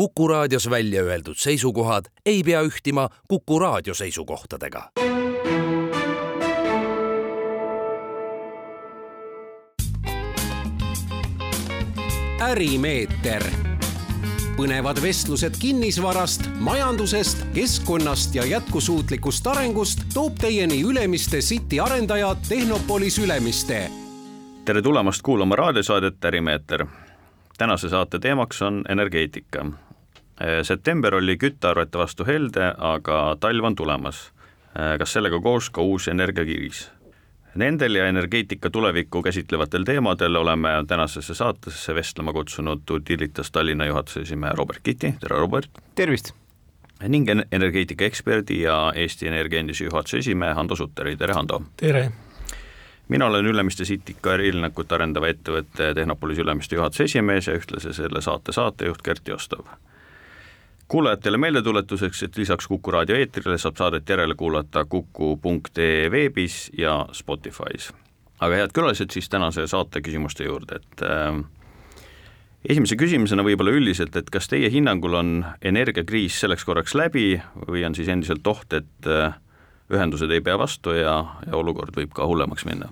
Kuku raadios välja öeldud seisukohad ei pea ühtima Kuku raadio seisukohtadega. ärimeeter, põnevad vestlused kinnisvarast, majandusest, keskkonnast ja jätkusuutlikust arengust toob teieni Ülemiste City arendaja Tehnopolis Ülemiste. tere tulemast kuulama raadiosaadet Ärimeeter tänase saate teemaks on energeetika. Äh, september oli küttearvete vastu helde, aga talv on tulemas. Äh, kas sellega koos ka uus energiakriis? Nendel ja energeetika tulevikku käsitlevatel teemadel oleme tänasesse saatesse vestlema kutsunud Utilitas Tallinna juhatuse esimehe Robert Kitti, tere Robert! tervist! ning energeetika eksperdi ja Eesti Energia endise juhatuse esimehe Hando Sutteri, tere Hando! tere! mina olen Ülemiste Sitika ärilinakut arendava ettevõtte Tehnopolis Ülemiste juhatuse esimees ja ühtlasi selle saate saatejuht Gert Jostov. Kuulajatele meeldetuletuseks, et lisaks Kuku raadio eetrile saab saadet järele kuulata kuku.ee veebis ja Spotify's. aga head külalised, siis tänase saate küsimuste juurde, et äh, esimese küsimusena võib-olla üldiselt, et kas teie hinnangul on energiakriis selleks korraks läbi või on siis endiselt oht, et äh, ühendused ei pea vastu ja, ja olukord võib ka hullemaks minna?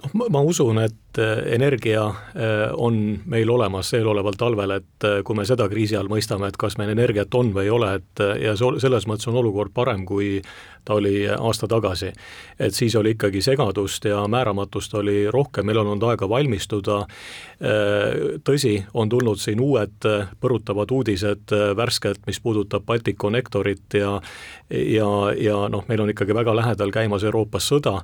noh, ma usun, et äh, energia äh, on meil olemas eeloleval talvel, et äh, kui me seda kriisi all mõistame, et kas meil energiat on või ei ole, et ja selles mõttes on olukord parem, kui ta oli aasta tagasi. et siis oli ikkagi segadust ja määramatust oli rohkem, meil on olnud aega valmistuda, tõsi, on tulnud siin uued põrutavad uudised värskelt, mis puudutab Balticconnectorit ja ja, ja noh, meil on ikkagi väga lähedal käimas Euroopas sõda,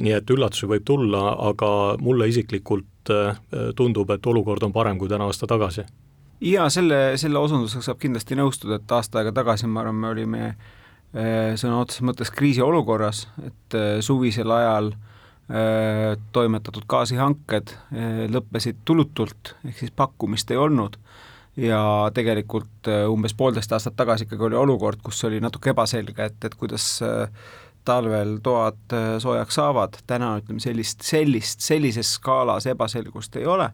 nii et üllatusi võib tulla, aga mulle isiklikult tundub, et olukord on parem kui täna aasta tagasi. Ja selle, selle osundusega saab kindlasti nõustuda, et aasta aega tagasi, ma arvan, me olime Äh, sõna otseses mõttes kriisiolukorras, et äh, suvisel ajal äh, toimetatud gaasihanked lõppesid tulutult, ehk siis pakkumist ei olnud. Ja tegelikult umbes poolteist aastat tagasi ikkagi oli olukord, kus oli natuke ebaselge, et, et kuidas talvel toad soojaks saavad, täna ütleme sellist, sellist, sellises skaalas ebaselgust ei ole,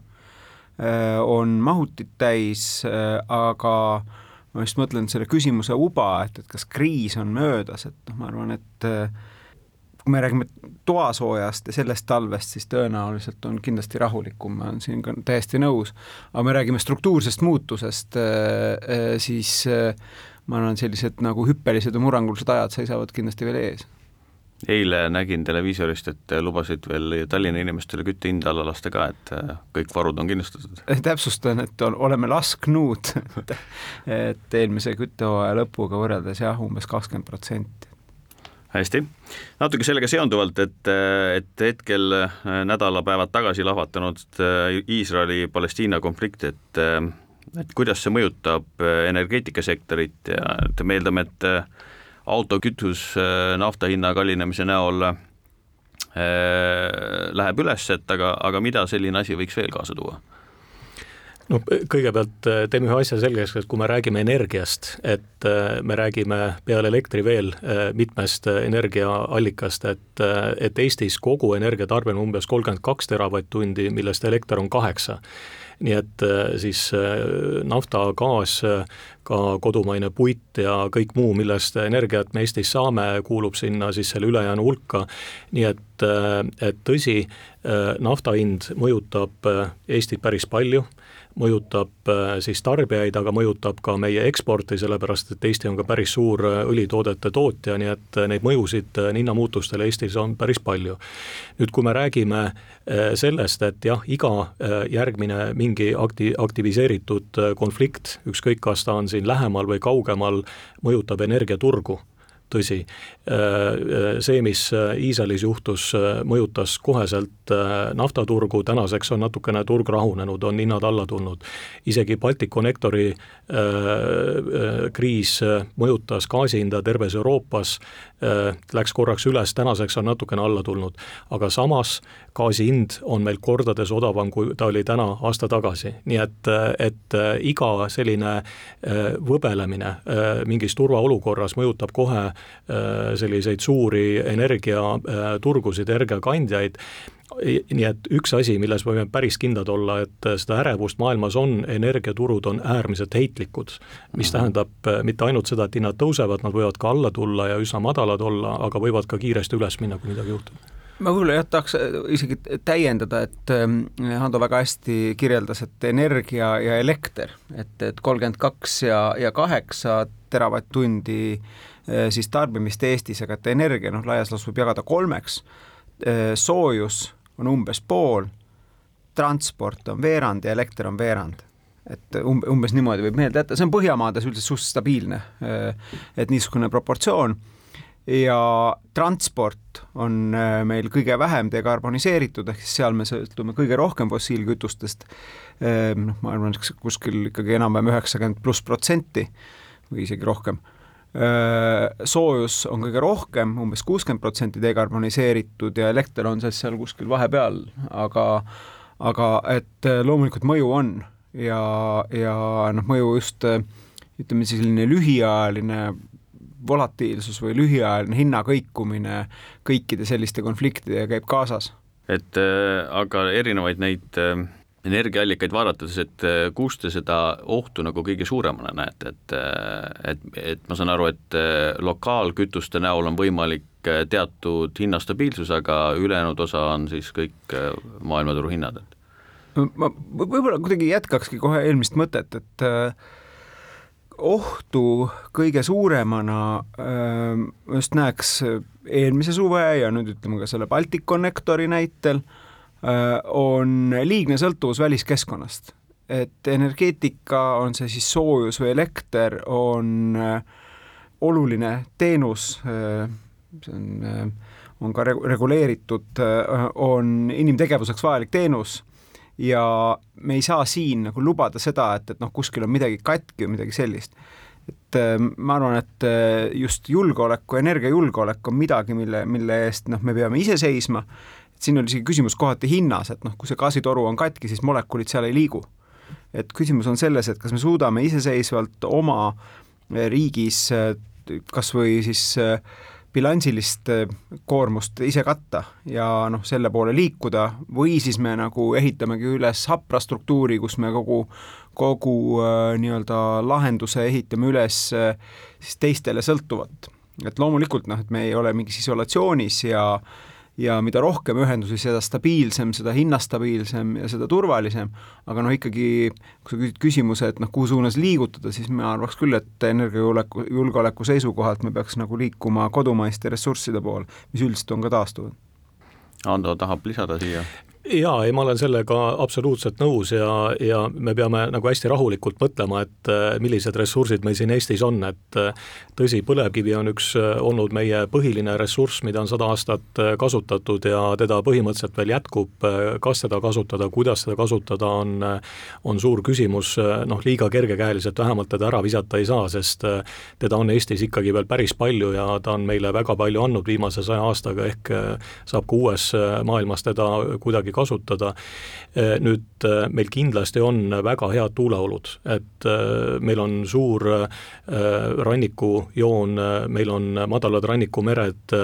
on mahutid täis, aga äh, ma just mõtlen selle küsimuse uba, et, et kas kriis on möödas, et noh, ma arvan, et äh, kui me räägime toasoojast ja sellest talvest, siis tõenäoliselt on kindlasti rahulikum, ma olen siin ka täiesti nõus, aga me räägime struktuursest muutusest, äh, äh, siis ma arvan, sellised nagu hüppelised ja murrangulised ajad seisavad kindlasti veel ees eile nägin televiisorist, et lubasid veel Tallinna inimestele küttehinda alla lasta ka, et äh, kõik varud on kindlustatud. täpsustan, et on, oleme lasknud et eelmise küttehooaja lõpuga võrreldes jah, umbes kakskümmend protsenti hästi, natuke sellega seonduvalt, et, et hetkel äh, nädalapäevad tagasi lahvatanud äh, Iisraeli-Palestiina konflikt, et et kuidas see mõjutab energeetikasektorit ja et me eeldame, et autokütus äh, nafta hinna kallinemise näol äh, läheb üles, et aga, aga mida selline asi võiks veel kaasa tuua? No kõigepealt äh, teeme ühe asja selgeks, et kui me räägime energiast, et me räägime peale elektri veel mitmest energiaallikast, et, et Eestis kogu energiatarbimine umbes kolmkümmend kaks teravatt-tundi, millest elekter on kaheksa nii et siis nafta, gaas, ka kodumaine puit ja kõik muu, millest energiat me Eestis saame, kuulub sinna siis selle ülejäänu hulka. nii et, et tõsi, nafta hind mõjutab Eestit päris palju mõjutab äh, siis tarbijaid, aga mõjutab ka meie eksporti, sellepärast et Eesti on ka päris suur äh, õlitoodete tootja, nii et äh, neid mõjusid hinnamuutustele Eestis on päris palju. nüüd, kui me räägime sellest, et jah, iga järgmine mingi akti-, aktiviseeritud konflikt, ükskõik, kas ta on siin lähemal või kaugemal, mõjutab energiaturgu tõsi, äh, äh, see, mis äh, Iisraelis juhtus, mõjutas koheselt naftaturgu, tänaseks on natukene turg rahunenud, on hinnad alla tulnud. isegi Balticconnectori kriis mõjutas gaasi hinda terves Euroopas, läks korraks üles, tänaseks on natukene alla tulnud. aga samas gaasi hind on meil kordades odavam, kui ta oli täna aasta tagasi, nii et, et iga selline võbelemine mingis turvaolukorras mõjutab kohe selliseid suuri energiaturgusid, energiakandjaid nii et üks asi, milles me võime päris kindlad olla, et seda ärevust maailmas on, energiaturud on äärmiselt heitlikud, mis mhm. tähendab äh, mitte ainult seda, et hinnad tõusevad, nad võivad ka alla tulla ja üsna madalad olla, aga võivad ka kiiresti üles minna, kui midagi juhtub ma võib-olla jah, tahaks äh, isegi täiendada, et ähm, Hando väga hästi kirjeldas, et energia ja elekter, et, et kolmkümmend kaks ja, ja kaheksa teravatt-tundi äh, siis tarbimist Eestis, aga et energia noh, laias laastus võib jagada kolmeks, soojus on umbes pool, transport on veerand ja elekter on veerand. Et um-, umbes niimoodi võib meelde jätta, see on Põhjamaades üldiselt suhteliselt stabiilne, et niisugune proportsioon. Ja transport on äh, meil kõige vähem dekarboniseeritud, ehk siis seal me sõltume kõige rohkem fossiilkütustest, noh, ma arvan, kuskil ikkagi enam-vähem üheksakümmend pluss protsenti või isegi rohkem soojus on kõige rohkem, umbes kuuskümmend protsenti dekarboniseeritud ja elekter on siis seal kuskil vahepeal, aga aga et loomulikult mõju on ja, ja noh, mõju just ütleme siis selline lühiajaline volatiilsus või lühiajaline hinnakõikumine kõikide selliste konfliktidega käib kaasas. et äh, aga erinevaid neid äh energiaallikaid vaadates, et äh, kus te seda ohtu nagu kõige suuremana näete, et äh, et, et ma saan aru, et äh, lokaalkütuste näol on võimalik teatud hinnastabiilsus, aga ülejäänud osa on siis kõik maailmaturu hinnad, ma võib-olla kuidagi jätkakski kohe eelmist mõtet, et ohtu kõige suuremana just näeks eelmise suve ja nüüd ütleme ka selle Balticconnectori näitel on liigne sõltuvus väliskeskkonnast. et energeetika, on see siis soojus või elekter, on äh, oluline teenus, äh, see on, on ka reguleeritud, on inimtegevuseks vajalik teenus ja me ei saa siin nagu lubada seda, et, et noh, kuskil on midagi katki või midagi sellist. et ma arvan, et just julgeoleku, energiajulgeolek on midagi, mille, mille eest noh, me peame ise seisma siin oli isegi küsimus kohati hinnas, et noh, kui see gaasitoru on katki, siis molekulid seal ei liigu. et küsimus on selles, et kas me suudame iseseisvalt oma riigis kas või siis bilansilist koormust ise katta ja noh, selle poole liikuda või siis me nagu ehitamegi üles hapra struktuuri, kus me kogu, kogu nii-öelda lahenduse ehitame üles siis teistele sõltuvat. et loomulikult noh, et me ei ole mingis isolatsioonis ja äh, ja mida rohkem ühendusi, seda stabiilsem, seda hinnastabiilsem ja seda turvalisem, aga noh, ikkagi kui sa küsid küsimuse, et noh, kuhu suunas liigutada, siis ma arvaks küll, et energiajulgeoleku, julgeoleku seisukohalt me peaks nagu liikuma kodumaiste ressursside poole, mis üldiselt on ka taastuvad. Ando tahab lisada siia? Jaa, ei ma olen sellega absoluutselt nõus ja, ja me peame nagu hästi rahulikult mõtlema, et äh, millised ressursid meil siin Eestis on, et äh, tõsi, põlevkivi on üks äh, olnud meie põhiline ressurss, mida on sada aastat kasutatud ja teda põhimõtteliselt veel jätkub, kas teda kasutada, kuidas teda kasutada, on on suur küsimus, noh, liiga kergekäeliselt vähemalt teda ära visata ei saa, sest teda on Eestis ikkagi veel päris palju ja ta on meile väga palju andnud viimase saja aastaga, ehk saab ka uues maailmas teda kuidagi kasutada. Eh, nüüd eh, meil kindlasti on väga head tuuleolud, et eh, meil on suur rannikujoon, meil on madalad rannikumered,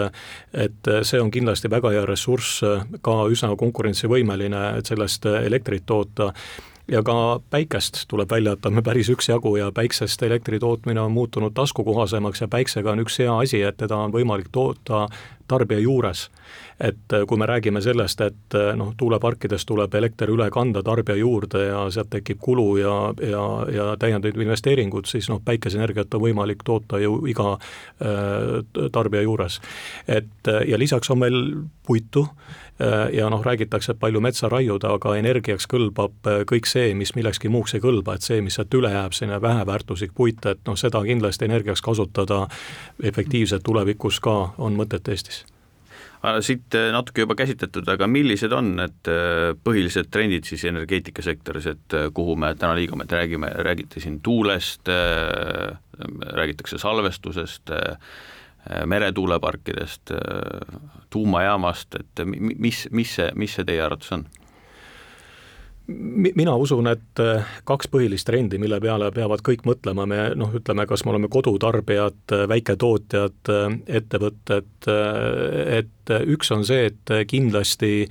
et see on kindlasti väga hea ressurss, ka üsna konkurentsivõimeline, et sellest elektrit toota ja ka päikest tuleb välja, et on päris üksjagu ja päiksest elektri tootmine on muutunud taskukohasemaks ja päiksega on üks hea asi, et teda on võimalik toota tarbija juures et äh, kui me räägime sellest, et äh, noh, tuuleparkidest tuleb elekter üle kanda tarbija juurde ja sealt tekib kulu ja, ja, ja täiendavaid investeeringud, siis noh, päikeseenergiat on võimalik toota ju iga äh, tarbija juures. et äh, ja lisaks on meil puitu äh, ja noh, räägitakse, et palju metsa raiuda, aga energiaks kõlbab kõik see, mis millekski muuks ei kõlba, et see, mis sealt üle jääb, selline väheväärtuslik puit, et noh, seda kindlasti energiaks kasutada efektiivselt tulevikus ka on mõtet Eestis siit äh, natuke juba käsitletud, aga millised on need äh, põhilised trendid siis energeetikasektoris, et äh, kuhu me täna liigume, et räägime, räägite siin tuulest, räägitakse salvestusest, meretuuleparkidest, tuumajaamast, et mis, mis see, mis see teie arvates on? Mina usun, et äh, kaks põhilist trendi, mille peale peavad kõik mõtlema, me noh, ütleme, kas me oleme kodutarbijad, äh, väiketootjad, äh, ettevõtted, et üks on see, et kindlasti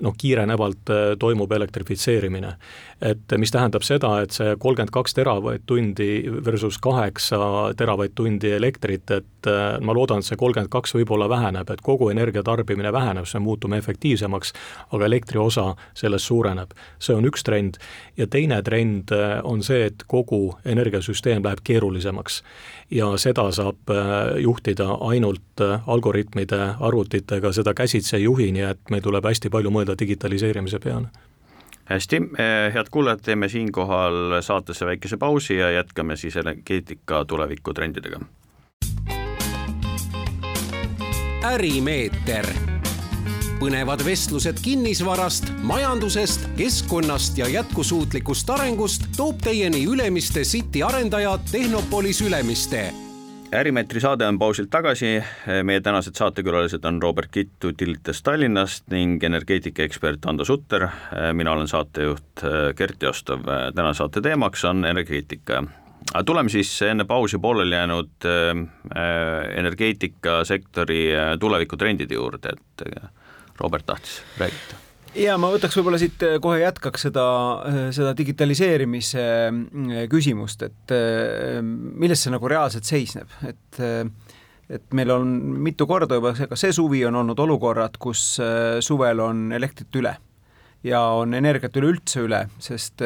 noh, kiirenevalt toimub elektrifitseerimine. Et mis tähendab seda, et see kolmkümmend kaks teravatt-tundi versus kaheksa teravatt-tundi elektrit, et äh, ma loodan, et see kolmkümmend kaks võib-olla väheneb, et kogu energiatarbimine väheneb, see muutub efektiivsemaks, aga elektri osa sellest suureneb. see on üks trend. Ja teine trend äh, on see, et kogu energiasüsteem läheb keerulisemaks. Ja seda saab äh, juhtida ainult algoritmide, arvutitega, seda käsitsi ei juhi, nii et meil tuleb hästi palju mõelda digitaliseerimise peale. Hästi, eh, head kuulajad, teeme siinkohal saatesse väikese pausi ja jätkame siis energeetika tulevikutrendidega. ärimeeter, põnevad vestlused kinnisvarast, majandusest, keskkonnast ja jätkusuutlikust arengust toob teieni Ülemiste City arendaja Tehnopolis Ülemiste ärimeetri saade on pausilt tagasi, meie tänased saatekülalised on Robert Kitt Utilitas Tallinnast ning energeetikaekspert Ando Sutter, mina olen saatejuht Gert Jostov, tänase saate teemaks on energeetika. tuleme siis enne pausi pooleli jäänud äh, energeetikasektori tulevikutrendide juurde, et Robert tahtis rääkida ja ma võtaks võib-olla siit äh, kohe jätkaks seda, äh, seda digitaliseerimise äh, küsimust, et milles see nagu reaalselt seisneb, et et meil on mitu korda juba, ka see suvi on olnud olukorrad, kus suvel on elektrit üle ja on energiat üleüldse üle, sest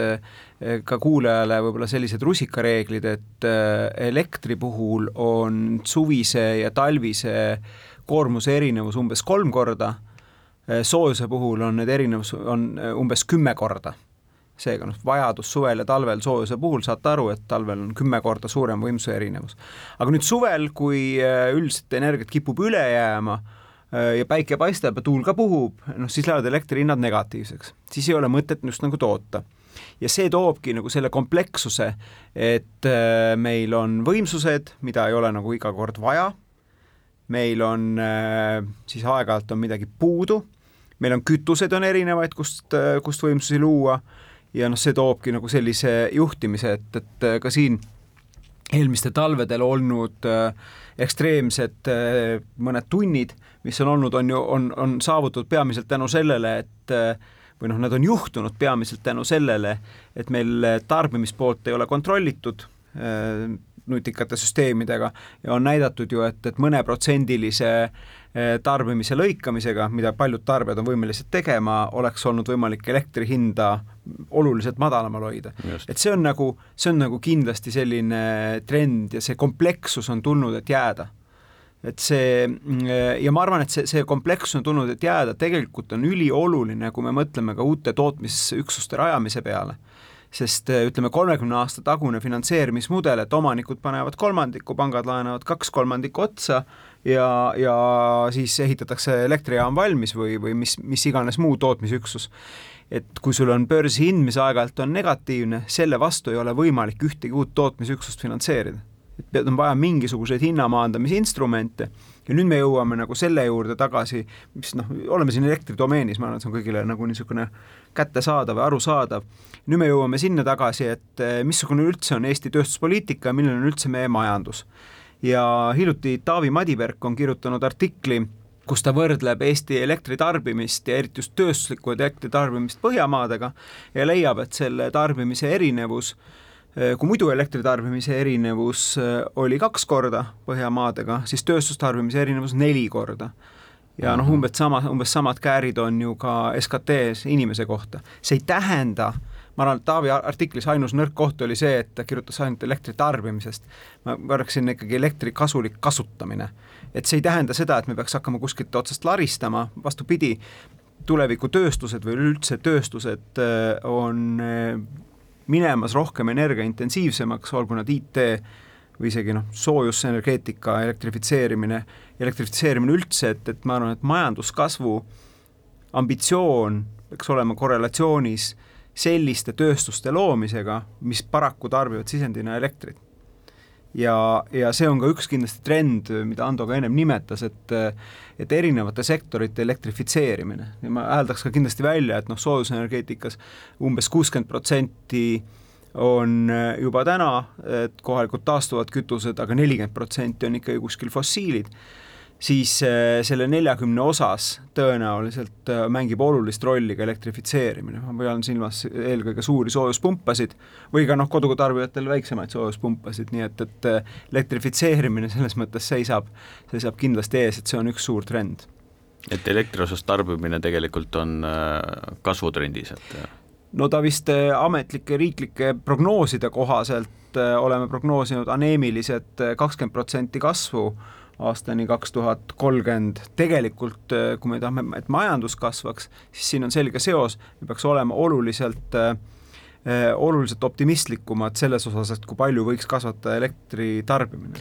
ka kuulajale võib-olla sellised rusikareeglid, et elektri puhul on suvise ja talvise koormuse erinevus umbes kolm korda soojuse puhul on need erinevus, on äh, umbes kümme korda. seega noh, vajadus suvel ja talvel soojuse puhul saate aru, et talvel on kümme korda suurem võimsuse erinevus. aga nüüd suvel, kui äh, üldiselt energiat kipub üle jääma ja päike paistab ja tuul ka puhub, noh siis lähevad elektrihinnad negatiivseks, siis ei ole mõtet just nagu toota ja see toobki nagu selle komplekssuse, et meil on võimsused, mida ei ole nagu iga kord vaja, meil on siis aeg-ajalt on midagi puudu meil on kütused on erinevaid, kust, kust võimsusi luua. Ja noh, see toobki nagu sellise juhtimise, et, et ka siin eelmistel talvedel olnud äh, ekstreemsed äh, mõned tunnid, mis on olnud, on ju, on, on saavutatud peamiselt tänu sellele, et äh, või noh, need on juhtunud peamiselt tänu sellele, et meil tarbimispoolt ei ole kontrollitud äh, nutikate süsteemidega ja on näidatud ju, et, et mõneprotsendilise tarbimise lõikamisega, mida paljud tarbijad on võimelised tegema, oleks olnud võimalik elektri hinda oluliselt madalamal hoida. et see on nagu, see on nagu kindlasti selline trend ja see komplekssus on tulnud, et jääda. Et see ja ma arvan, et see, see komplekssus on tulnud, et jääda, tegelikult on ülioluline, kui me mõtleme ka uute tootmisüksuste rajamise peale sest äh, ütleme, kolmekümne aasta tagune finantseerimismudel, et omanikud panevad kolmandiku, pangad laenavad kaks kolmandikku otsa ja, ja siis ehitatakse elektrijaam valmis või, või mis, mis iganes muu tootmisüksus. et kui sul on börsihind, mis aeg-ajalt on negatiivne, selle vastu ei ole võimalik ühtegi uut tootmisüksust finantseerida. et on vaja mingisuguseid hinnamaandamisinstrumente ja nüüd me jõuame nagu selle juurde tagasi, mis noh, oleme siin elektridomeenis, ma arvan, et see on kõigile nagu niisugune kättesaadav ja arusaadav. nüüd me jõuame sinna tagasi, et eh, missugune üldse on Eesti tööstuspoliitika ja milline on üldse meie majandus. ja hiljuti Taavi Madiberk on kirjutanud artikli, kus ta võrdleb Eesti elektritarbimist ja eriti just tööstuslikku elektritarbimist Põhjamaadega ja leiab, et selle tarbimise erinevus kui muidu elektritarbimise erinevus eh, oli kaks korda Põhjamaadega, siis tööstustarbimise erinevus neli korda ja noh, umbes sama, umbes samad käärid on ju ka SKT-s inimese kohta. see ei tähenda, ma arvan, et Taavi artiklis ainus nõrk koht oli see, et ta kirjutas ainult elektri tarbimisest. ma võtaksin ikkagi elektri kasulik kasutamine. et see ei tähenda seda, et me peaks hakkama kuskilt otsast laristama, vastupidi, tulevikutööstused või üleüldse tööstused äh, on äh, minemas rohkem energiaintensiivsemaks, olgu nad IT või isegi noh, soojusenergeetika elektrifitseerimine, elektrifitseerimine üldse, et, et ma arvan, et majanduskasvu ambitsioon peaks olema korrelatsioonis selliste tööstuste loomisega, mis paraku tarbivad sisendina elektrit. Ja, ja see on ka üks kindlasti trend, mida Ando ka ennem nimetas, et et erinevate sektorite elektrifitseerimine. Ja ma hääldaks ka kindlasti välja, et noh, soojusenergeetikas umbes kuuskümmend protsenti on juba täna, kohalikud taastuvad kütused aga, aga nelikümmend protsenti on ikkagi kuskil fossiilid siis äh, selle neljakümne osas tõenäoliselt äh, mängib olulist rolli ka elektrifitseerimine, ma pean silmas eelkõige suuri soojuspumpasid või ka noh, kodutarbijatel väiksemaid soojuspumpasid, nii et, et äh, elektrifitseerimine selles mõttes seisab, seisab kindlasti ees, et see on üks suur trend. et elektri osas tarbimine tegelikult on kasvutrendis, et no ta vist ametlike riiklike prognooside kohaselt oleme prognoosinud aneemilised kakskümmend protsenti kasvu aastani kaks tuhat kolmkümmend. tegelikult, äh, kui me tahame, et majandus kasvaks, siis siin on selge seos, me peaks olema oluliselt äh, äh, oluliselt optimistlikumad selles osas, et kui palju võiks kasvata elektri tarbimine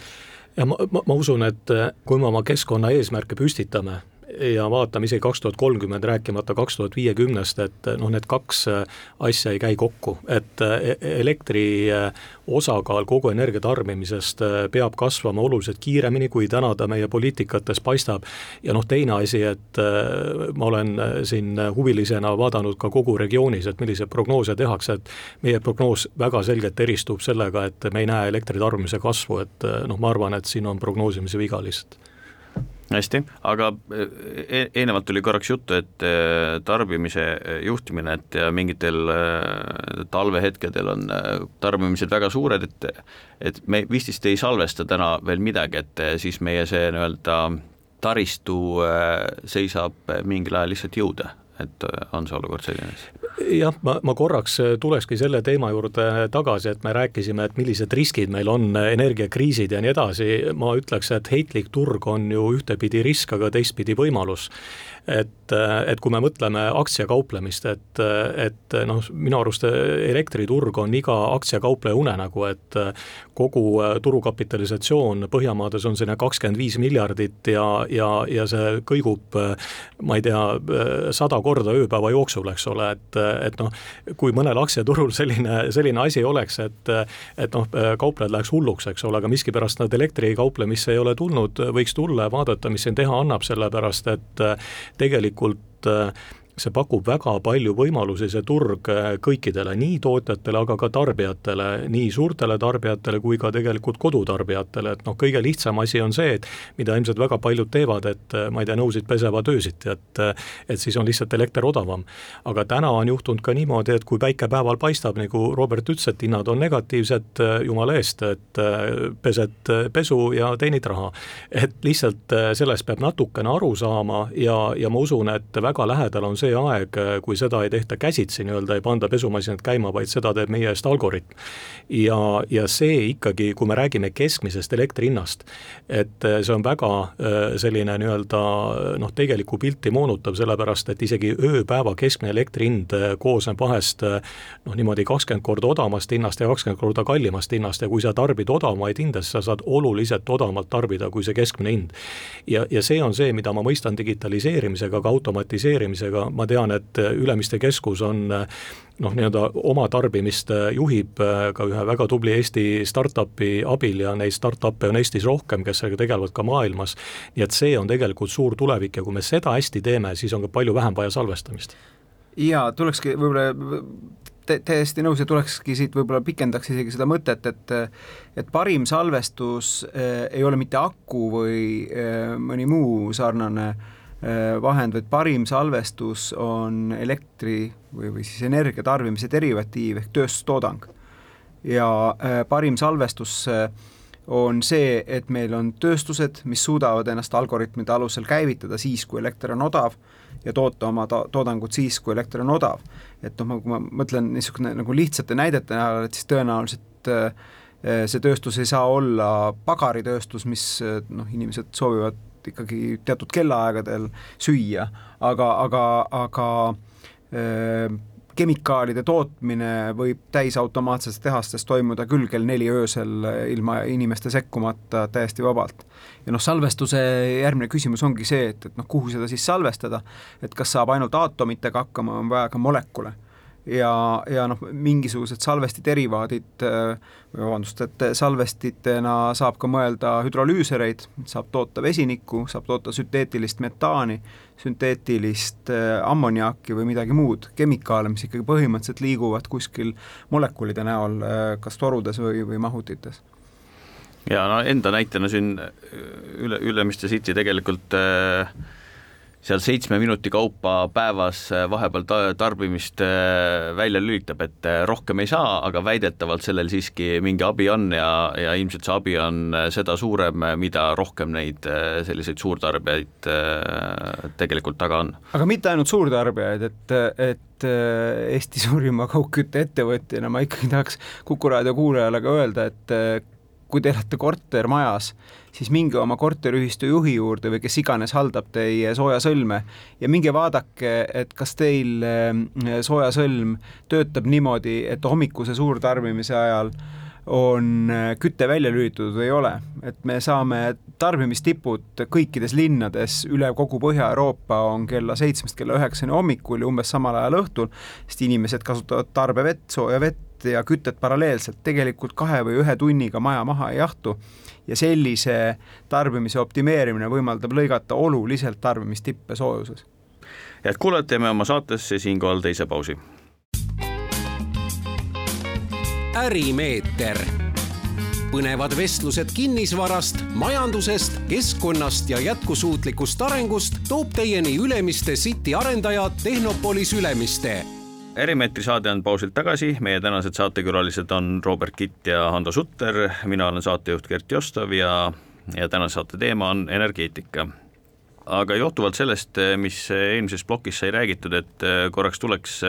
ja ma, ma, ma usun, et kui me oma keskkonna eesmärke püstitame, ja vaatame isegi kaks tuhat kolmkümmend, rääkimata kaks tuhat viiekümnest, et noh, need kaks äh, asja ei käi kokku, et äh, e-, elektri äh, osakaal kogu energia tarbimisest peab kasvama oluliselt kiiremini, kui täna ta meie poliitikates paistab. ja noh, teine asi, et ma olen siin huvilisena vaadanud ka kogu regioonis, et milliseid prognoose tehakse, et meie prognoos väga selgelt eristub sellega, et me ei näe elektritarbimise kasvu, et noh, ma arvan, et siin on prognoosimise viga lihtsalt hästi, aga e-, eelnevalt tuli korraks juttu, et e, tarbimise juhtimine, et mingitel e, talvehetkedel on tarbimised väga suured, et et me vist ei salvesta täna veel midagi, et siis meie see nii-öelda taristu seisab mingil ajal lihtsalt jõude, et on see olukord selline siis? Jah, ma, ma korraks tulekski selle teema juurde tagasi, et me rääkisime, et millised riskid meil on, energiakriisid ja nii edasi, ma ütleks, et heitlik turg on ju ühtepidi risk, aga teistpidi võimalus et, et kui me mõtleme aktsiakauplemist, et, et noh, minu arust elektriturg on iga aktsiakaupleja unenägu, et kogu turukapitalisatsioon Põhjamaades on selline kakskümmend viis miljardit ja, ja, ja see kõigub ma ei tea, sada korda ööpäeva jooksul, eks ole, et, et noh, kui mõnel aktsiaturul selline, selline asi oleks, et et noh, kauplejad läheks hulluks, eks ole, aga miskipärast nad elektrikauplemisse ei ole tulnud, võiks tulla ja vaadata, mis siin teha annab, sellepärast et tegelikult äh, see pakub väga palju võimalusi, see turg äh, kõikidele, nii tootjatele, aga ka tarbijatele, nii suurtele tarbijatele kui ka tegelikult kodutarbijatele, et noh, kõige lihtsam asi on see, et mida ilmselt väga paljud teevad, et äh, ma ei tea, nõusid pesevad öösiti, et äh, et siis on lihtsalt elekter odavam. aga täna on juhtunud ka niimoodi, et kui päike päeval paistab, nagu Robert ütles, et hinnad on negatiivsed, jumala eest, et pesed pesu ja teenid raha. et lihtsalt sellest peab natukene aru saama ja, ja ma usun, et väga lähedal on see aeg, kui seda ei tehta käsitsi nii-öelda, ei panda pesumasinat käima, vaid seda teeb meie eest algoritm. ja, ja see ikkagi, kui me räägime keskmisest elektri hinnast, et see on väga äh, selline nii-öelda noh, tegelikku pilti moonutav, sellepärast et isegi ööpäeva keskmine elektri hind äh, koosneb vahest äh, noh, niimoodi kakskümmend korda odavamast hinnast ja kakskümmend korda kallimast hinnast ja kui sa tarbid odavamaid hinde, siis sa saad oluliselt odavamalt tarbida kui see keskmine hind. ja, ja see on see, mida ma mõistan digitaliseerimisega, ka automatiseerimisega, ma tean, et Ülemiste keskus on noh, nii-öelda oma tarbimist juhib ka ühe väga tubli Eesti startup'i abil ja neid startup'e on Eestis rohkem, kes sellega tegelevad ka maailmas. nii et see on tegelikult suur tulevik ja kui me seda hästi teeme, siis on ka palju vähem vaja salvestamist. jaa, tulekski võib-olla täiesti nõus ja tulekski siit võib-olla pikendaks isegi seda mõtet, et et parim salvestus äh, ei ole mitte aku või äh, mõni muu sarnane äh, Äh, vahend, vaid parim salvestus on elektri või, või siis energia tarbimise derivatiiv ehk tööstustoodang. ja äh, parim salvestus äh, on see, et meil on tööstused, mis suudavad ennast algoritmide alusel käivitada siis, kui elekter on odav ja toota oma to toodangut siis, kui elekter on odav. et noh, kui ma mõtlen niisugune nagu lihtsate näidete näol, et siis tõenäoliselt see tööstus ei saa olla pagaritööstus, mis noh, inimesed soovivad ikkagi teatud kellaaegadel süüa, aga, aga, aga äh, kemikaalide tootmine võib täisautomaatsetes tehastes toimuda küll kell neli öösel ilma inimeste sekkumata täiesti vabalt. ja noh, salvestuse järgmine küsimus ongi see, et, et noh, kuhu seda siis salvestada, et kas saab ainult aatomitega hakkama, on vaja ka molekule ja, ja noh, mingisugused salvesti derivaadid, vabandust, et salvestitena saab ka mõelda hüdrolüüsereid, saab toota vesinikku, saab toota sünteetilist metaani, sünteetilist ammoniaaki või midagi muud, kemikaale, mis ikkagi põhimõtteliselt liiguvad kuskil molekulide näol, kas torudes või, või mahutites. Ja no enda näitena siin üle, Ülemiste City tegelikult äh, seal seitsme minuti kaupa päevas äh, vahepeal ta tarbimist äh, välja lülitab, et äh, rohkem ei saa, aga väidetavalt sellel siiski mingi abi on ja, ja ilmselt see abi on seda suurem, mida rohkem neid selliseid suurtarbijaid tegelikult taga on. aga mitte ainult suurtarbijaid, et, et Eesti suurima kaugkütteettevõtjana ma ikkagi tahaks Kuku raadio kuulajale ka öelda, et kui te elate kortermajas, siis minge oma korteriühistu juhi juurde või kes iganes haldab teie soojasõlme ja minge vaadake, et kas teil eh, soojasõlm töötab niimoodi, et hommikuse suurtarbimise ajal on eh, küte välja lülitatud või ei ole, et me saame tarbimistipud kõikides linnades üle kogu Põhja-Euroopa on kella seitsmest kella üheksani hommikul ja umbes samal ajal õhtul, sest inimesed kasutavad tarbevett, sooja vett ja kütet paralleelselt, tegelikult kahe või ühe tunniga maja maha ei jahtu ja sellise tarbimise optimeerimine võimaldab lõigata oluliselt tarbimistippe soojuses. head kuulajad, teeme oma saatesse siinkohal teise pausi. ärimeeter, põnevad vestlused kinnisvarast, majandusest, keskkonnast ja jätkusuutlikust arengust toob teieni Ülemiste City arendaja Tehnopolis Ülemiste Erimeetri saade on pausilt tagasi, meie tänased saatekülalised on Robert Kitt ja Hando Sutter, mina olen saatejuht Gert Jostov ja, ja tänase saate teema on energeetika. aga johtuvalt sellest, mis eelmises plokis sai räägitud, et korraks tuleks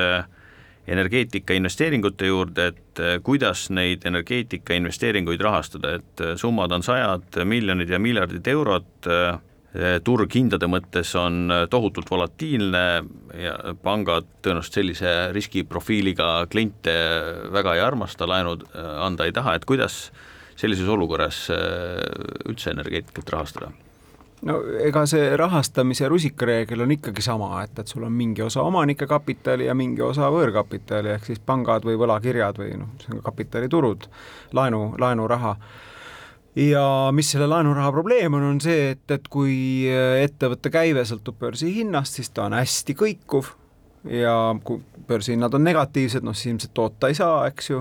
energeetika investeeringute juurde, et kuidas neid energeetika investeeringuid rahastada, et summad on sajad miljonid ja miljardid eurot turg hindade mõttes on eh, tohutult volatiilne ja pangad tõenäoliselt sellise riskiprofiiliga kliente väga ei armasta, laenud eh, anda ei taha, et kuidas sellises olukorras üldse energeetikat rahastada? no ega see rahastamise rusikareegel on ikkagi sama, et, et sul on mingi osa omanike kapitali ja mingi osa võõrkapitali, ehk siis pangad või võlakirjad või noh, see on kapitaliturud, laenu, laenuraha ja mis selle laenuraha probleem on, on see, et, et kui ettevõtte käive sõltub börsihinnast, siis ta on hästi kõikuv ja kui börsihinnad on negatiivsed, noh siis ilmselt toota ei saa, eks ju,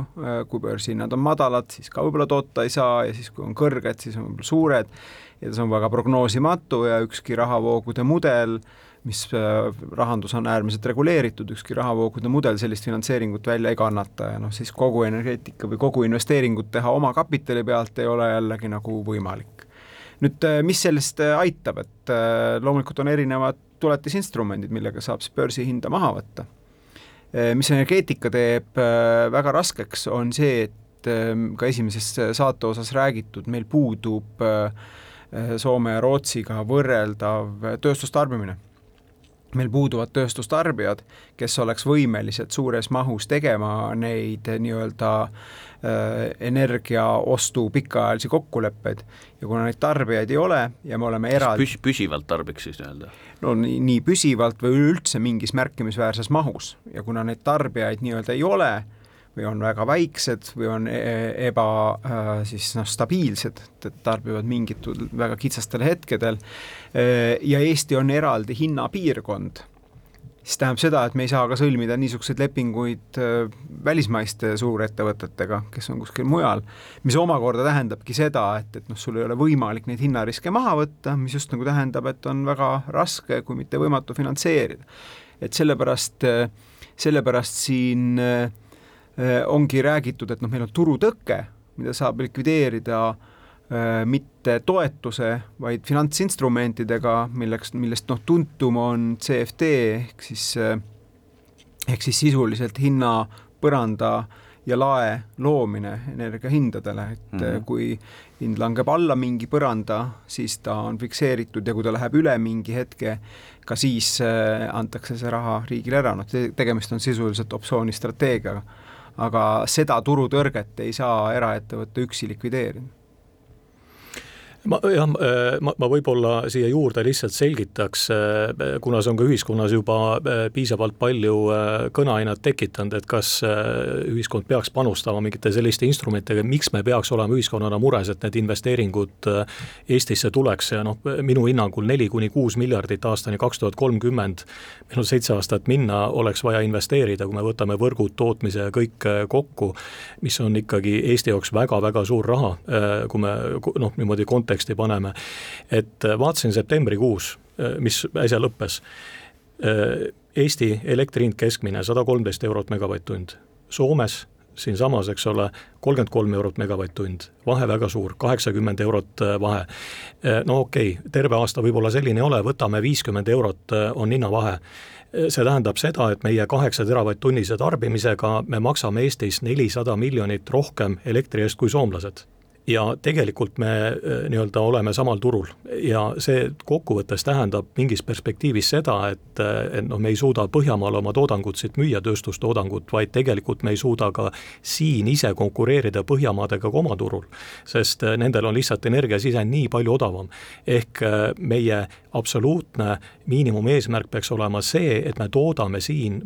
kui börsihinnad on madalad, siis ka võib-olla toota ei saa ja siis, kui on kõrged, siis on võib-olla suured. Ja see on väga prognoosimatu ja ükski rahavoogude mudel äh, mis äh, rahandus on äärmiselt reguleeritud, ükski rahavoogude mudel sellist finantseeringut välja ei kannata ja noh, siis kogu energeetika või kogu investeeringut teha oma kapitali pealt ei ole jällegi nagu võimalik. nüüd äh, mis sellest äh, aitab, et loomulikult on erinevad tuletisinstrumendid, millega saab siis börsihinda maha võtta. mis energeetika teeb väga raskeks, on see, et ka esimeses saate osas räägitud, meil puudub Soome ja Rootsiga võrreldav tööstustarbimine meil puuduvad tööstustarbijad, kes oleks võimelised suures mahus tegema neid nii-öelda äh, energiaostu pikaajalisi kokkuleppeid ja kuna neid tarbijaid ei ole ja me oleme eraldi Püs, püsivalt tarbiks siis nii-öelda? no nii, nii püsivalt või üleüldse mingis märkimisväärses mahus ja kuna neid tarbijaid nii-öelda ei ole, või on väga väiksed või on e-, eba äh, siis noh, stabiilsed, et tarbivad mingitel väga kitsastel hetkedel äh, ja Eesti on eraldi hinnapiirkond, siis tähendab seda, et me ei saa ka sõlmida niisuguseid lepinguid äh, välismaiste suurettevõtetega, kes on kuskil mujal, mis omakorda tähendabki seda, et, et noh, sul ei ole võimalik neid hinnariske maha võtta, mis just nagu tähendab, et on väga raske, kui mitte võimatu finantseerida. et sellepärast, sellepärast siin äh, ongi räägitud, et noh, meil on turutõke, mida saab likvideerida äh, mitte toetuse, vaid finantsinstrumentidega, milleks, millest noh, tuntum on CFD ehk siis äh, ehk siis sisuliselt hinnapõranda ja lae loomine energiahindadele, et mm -hmm. kui hind langeb alla mingi põranda, siis ta on fikseeritud ja kui ta läheb üle mingi hetke, ka siis antakse see raha riigile ära, noh tegemist on sisuliselt optsioonistrateegiaga aga seda turutõrget ei saa eraettevõte üksi likvideerida ma jah, äh, ma, ma võib-olla siia juurde lihtsalt selgitaks, äh, kuna see on ka ühiskonnas juba äh, piisavalt palju kõneainet tekitanud, et kas ühiskond peaks panustama mingite selliste instrumentidega, miks me peaks olema ühiskonnana mures, et need investeeringud Eestisse tuleks ja noh, minu hinnangul neli kuni kuus miljardit aastani kaks tuhat kolmkümmend, meil on seitse aastat minna, oleks vaja investeerida, kui me võtame võrgud, tootmise ja kõik kokku, mis on ikkagi Eesti jaoks väga-väga suur raha, kui me noh, niimoodi konteksti konteksti paneme, et äh, vaatasin septembrikuus, äh, mis äsja lõppes, äh, Eesti elektri hind keskmine sada kolmteist eurot megavatt-tund, Soomes siinsamas, eks ole, kolmkümmend kolm eurot megavatt-tund, vahe väga suur, kaheksakümmend eurot vahe. no okei okay,, terve aasta võib-olla selline ei ole, võtame viiskümmend eurot on hinnavahe. see tähendab seda, et meie kaheksa teravatt-tunnise tarbimisega me maksame Eestis nelisada miljonit rohkem elektri eest kui soomlased ja tegelikult me äh, nii-öelda oleme samal turul ja see kokkuvõttes tähendab mingis perspektiivis seda, et, äh, et noh, me ei suuda Põhjamaal oma toodangut siit müüa, tööstustoodangut, vaid tegelikult me ei suuda ka siin ise konkureerida Põhjamaadega ka oma turul. sest äh, nendel on lihtsalt energiasisend nii palju odavam. ehk meie absoluutne miinimumeesmärk peaks olema see, et me toodame siin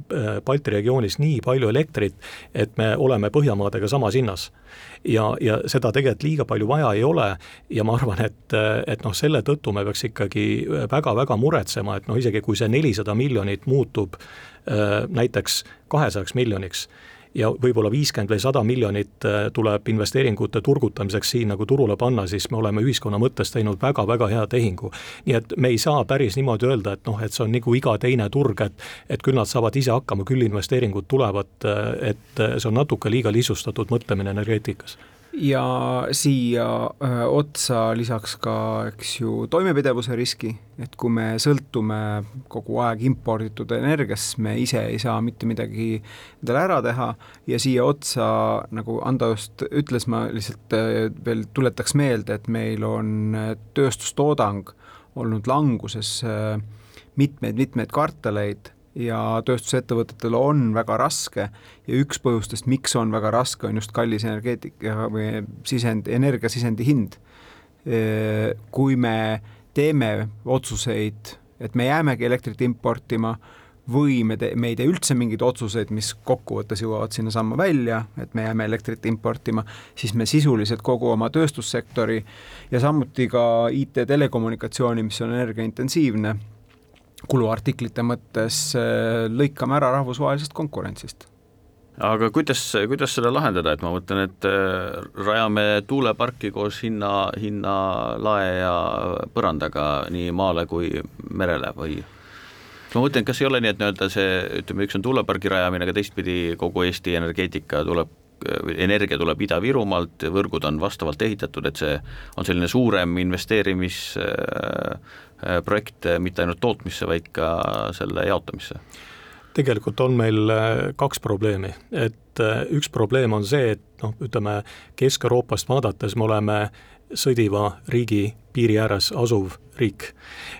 Balti regioonis nii palju elektrit, et me oleme Põhjamaadega samas hinnas ja, ja seda tegelikult liiga palju vaja ei ole ja ma arvan, et, et noh, selle tõttu me peaks ikkagi väga-väga muretsema, et noh, isegi kui see nelisada miljonit muutub äh, näiteks kahesajaks miljoniks ja võib-olla viiskümmend või sada miljonit äh, tuleb investeeringute turgutamiseks siin nagu turule panna, siis me oleme ühiskonna mõttes teinud väga-väga hea tehingu. nii et me ei saa päris niimoodi öelda, et noh, et see on nagu iga teine turg, et et küll nad saavad ise hakkama, küll investeeringud tulevad, äh, et see on natuke liiga lihtsustatud mõtlemine energeetikas ja siia öö, otsa lisaks ka, eks ju, toimepidevuse riski, et kui me sõltume kogu aeg imporditud energiast, me ise ei saa mitte midagi endale ära teha. Ja siia otsa, nagu Ando just ütles, ma lihtsalt veel tuletaks meelde, et meil on tööstustoodang olnud languses mitmeid-mitmeid kvartaleid ja tööstusettevõtetel on väga raske ja üks põhjustest, miks on väga raske, on just kallis energeetika või sisend, energiasisendi hind. kui me teeme otsuseid, et me jäämegi elektrit importima või me te-, me ei tee üldse mingeid otsuseid, mis kokkuvõttes jõuavad sinnasamma välja, et me jääme elektrit importima, siis me sisuliselt kogu oma tööstussektori ja samuti ka IT-telekommunikatsiooni, mis on energiaintensiivne kuluartiklite mõttes äh, lõikame ära rahvusvahelisest konkurentsist aga kuidas, kuidas seda lahendada, et ma mõtlen, et äh, rajame tuuleparki koos hinna, hinnalae ja põrandaga nii maale kui merele või? ma mõtlen, kas ei ole nii, et nii-öelda see, ütleme, üks on tuulepargi rajamine, aga teistpidi kogu Eesti energeetika tuleb energia tuleb Ida-Virumaalt, võrgud on vastavalt ehitatud, et see on selline suurem investeerimisprojekt mitte ainult tootmisse, vaid ka selle jaotamisse? tegelikult on meil äh, kaks probleemi, et äh, üks probleem on see, et noh, ütleme Kesk-Euroopast vaadates me oleme sõdiva riigi piiri ääres asuv riik.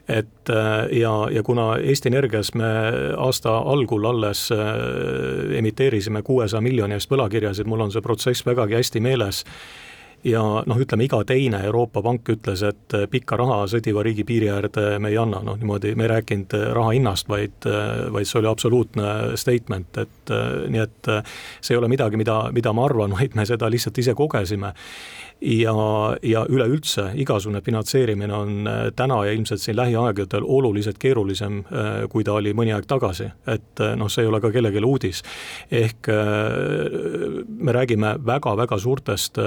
et äh, ja, ja kuna Eesti Energias me aasta algul alles äh, emiteerisime kuuesaja miljoni eest võlakirjasid, mul on see protsess vägagi hästi meeles ja noh, ütleme iga teine Euroopa pank ütles, et äh, pikka raha sõdiva riigi piiri äärde me ei anna, noh niimoodi me ei rääkinud raha hinnast, vaid, vaid see oli absoluutne statement, et nii et see ei ole midagi, mida, mida ma arvan, vaid me seda lihtsalt ise kogesime ja, ja üleüldse igasugune finantseerimine on äh, täna ja ilmselt siin lähiaegadel oluliselt keerulisem, äh, kui ta oli mõni aeg tagasi, et äh, noh, see ei ole ka kellelegi uudis. ehk me räägime väga-väga suurtest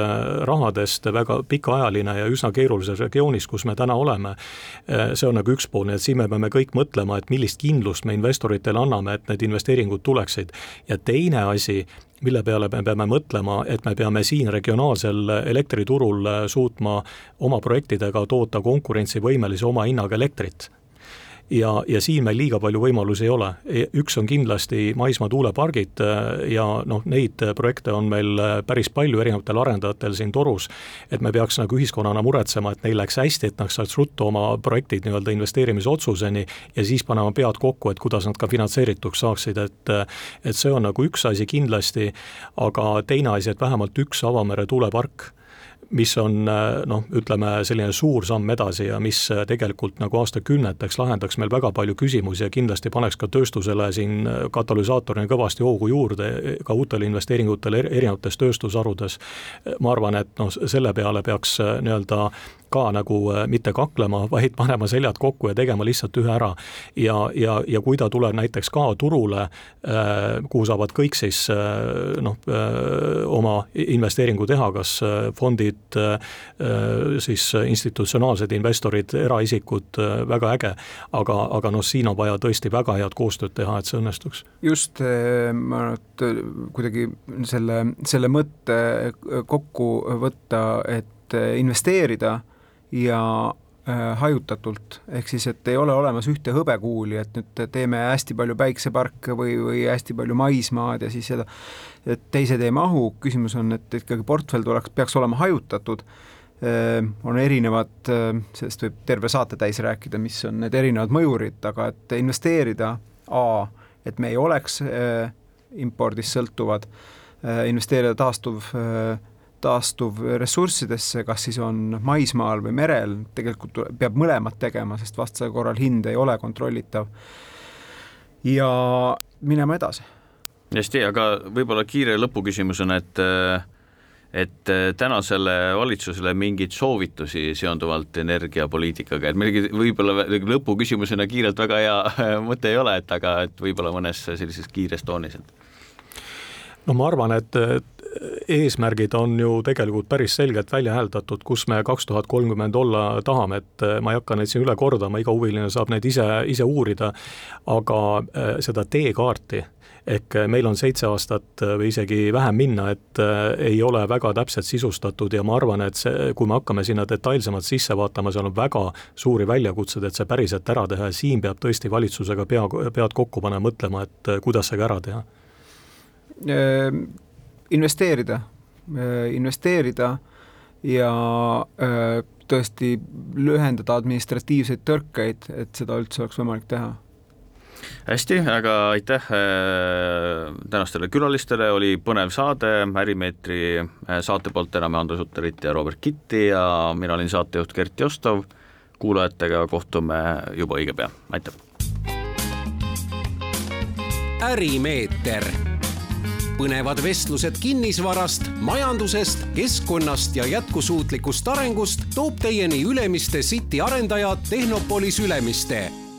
rahadest, väga pikaajaline ja üsna keerulises regioonis, kus me täna oleme. see on nagu üks pool, nii et siin me peame kõik mõtlema, et millist kindlust me investoritele anname, et need investeeringud tuleksid. ja teine asi, mille peale me peame mõtlema, et me peame siin regionaalsel elektriturul suutma oma projektidega toota konkurentsivõimelise oma hinnaga elektrit ja, ja siin meil liiga palju võimalusi ei ole. E, üks on kindlasti maismaa tuulepargid äh, ja noh, neid projekte on meil äh, päris palju erinevatel arendajatel siin torus, et me peaks nagu ühiskonnana muretsema, et neil läks hästi, et nad saaks ruttu oma projektid nii-öelda investeerimisotsuseni ja siis panema pead kokku, et kuidas nad ka finantseerituks saaksid, et äh, et see on nagu üks asi kindlasti, aga teine asi, et vähemalt üks avamere tuulepark mis on noh, ütleme selline suur samm edasi ja mis tegelikult nagu aastakümneteks lahendaks meil väga palju küsimusi ja kindlasti paneks ka tööstusele siin katalüsaatorina kõvasti hoogu juurde ka uutele investeeringutele erinevates tööstusharudes. ma arvan, et noh, selle peale peaks nii-öelda ka nagu äh, mitte kaklema, vaid panema seljad kokku ja tegema lihtsalt ühe ära. ja, ja, ja kui ta tuleb näiteks ka turule, äh, kuhu saavad kõik siis äh, noh, oma investeeringu teha, kas fondid, siis institutsionaalsed investorid, eraisikud, väga äge. aga, aga noh, siin on vaja tõesti väga head koostööd teha, et see õnnestuks. just, ma et kuidagi selle, selle mõtte kokku võtta, et investeerida ja äh, hajutatult, ehk siis, et ei ole olemas ühte hõbekuuli, et nüüd teeme hästi palju päikseparke või, või hästi palju maismaad ja siis seda, et teised ei mahu, küsimus on, et ikkagi portfell tuleks, peaks olema hajutatud. Äh,, on erinevad, äh, sellest võib terve saate täis rääkida, mis on need erinevad mõjurid, aga et investeerida, A, et me ei oleks impordist sõltuvad, investeerida taastuv äh, taastuvressurssidesse, kas siis on maismaal või merel, tegelikult peab mõlemat tegema, sest vastasel korral hind ei ole kontrollitav. ja minema edasi. hästi, aga võib-olla kiire lõpuküsimusena, et et tänasele valitsusele mingeid soovitusi seonduvalt energiapoliitikaga, et meil võib-olla lõpuküsimusena kiirelt väga hea mõte ei ole, et aga et võib-olla mõnes sellises kiires toonis, et no ma arvan, et eesmärgid on ju tegelikult päris selgelt välja hääldatud, kus me kaks tuhat kolmkümmend olla tahame, et äh, ma ei hakka neid siin üle kordama, iga huviline saab neid ise, ise uurida, aga äh, seda teekaarti ehk äh, meil on seitse aastat või isegi vähem minna, et ei ole väga täpselt sisustatud ja ma arvan, et see, kui me hakkame sinna detailsemalt sisse vaatama, seal on väga suuri väljakutseid, et see päriselt ära teha ja siin peab tõesti valitsusega pea, pead kokku panema, mõtlema, et kuidas see ka ära teha. Ehm, investeerida, äh, investeerida ja äh, tõesti lühendada administratiivseid tõrkeid, et seda üldse oleks võimalik teha. Hästi, aga aitäh äh, tänastele külalistele, oli põnev saade, Ärimeetri saate poolt täname Andres Utterit ja Robert Kitti ja mina olin saatejuht Gert Jostov, kuulajatega kohtume juba õige pea, aitäh! ärimeeter põnevad vestlused kinnisvarast, majandusest, keskkonnast ja jätkusuutlikust arengust toob teieni Ülemiste City arendaja Tehnopolis Ülemiste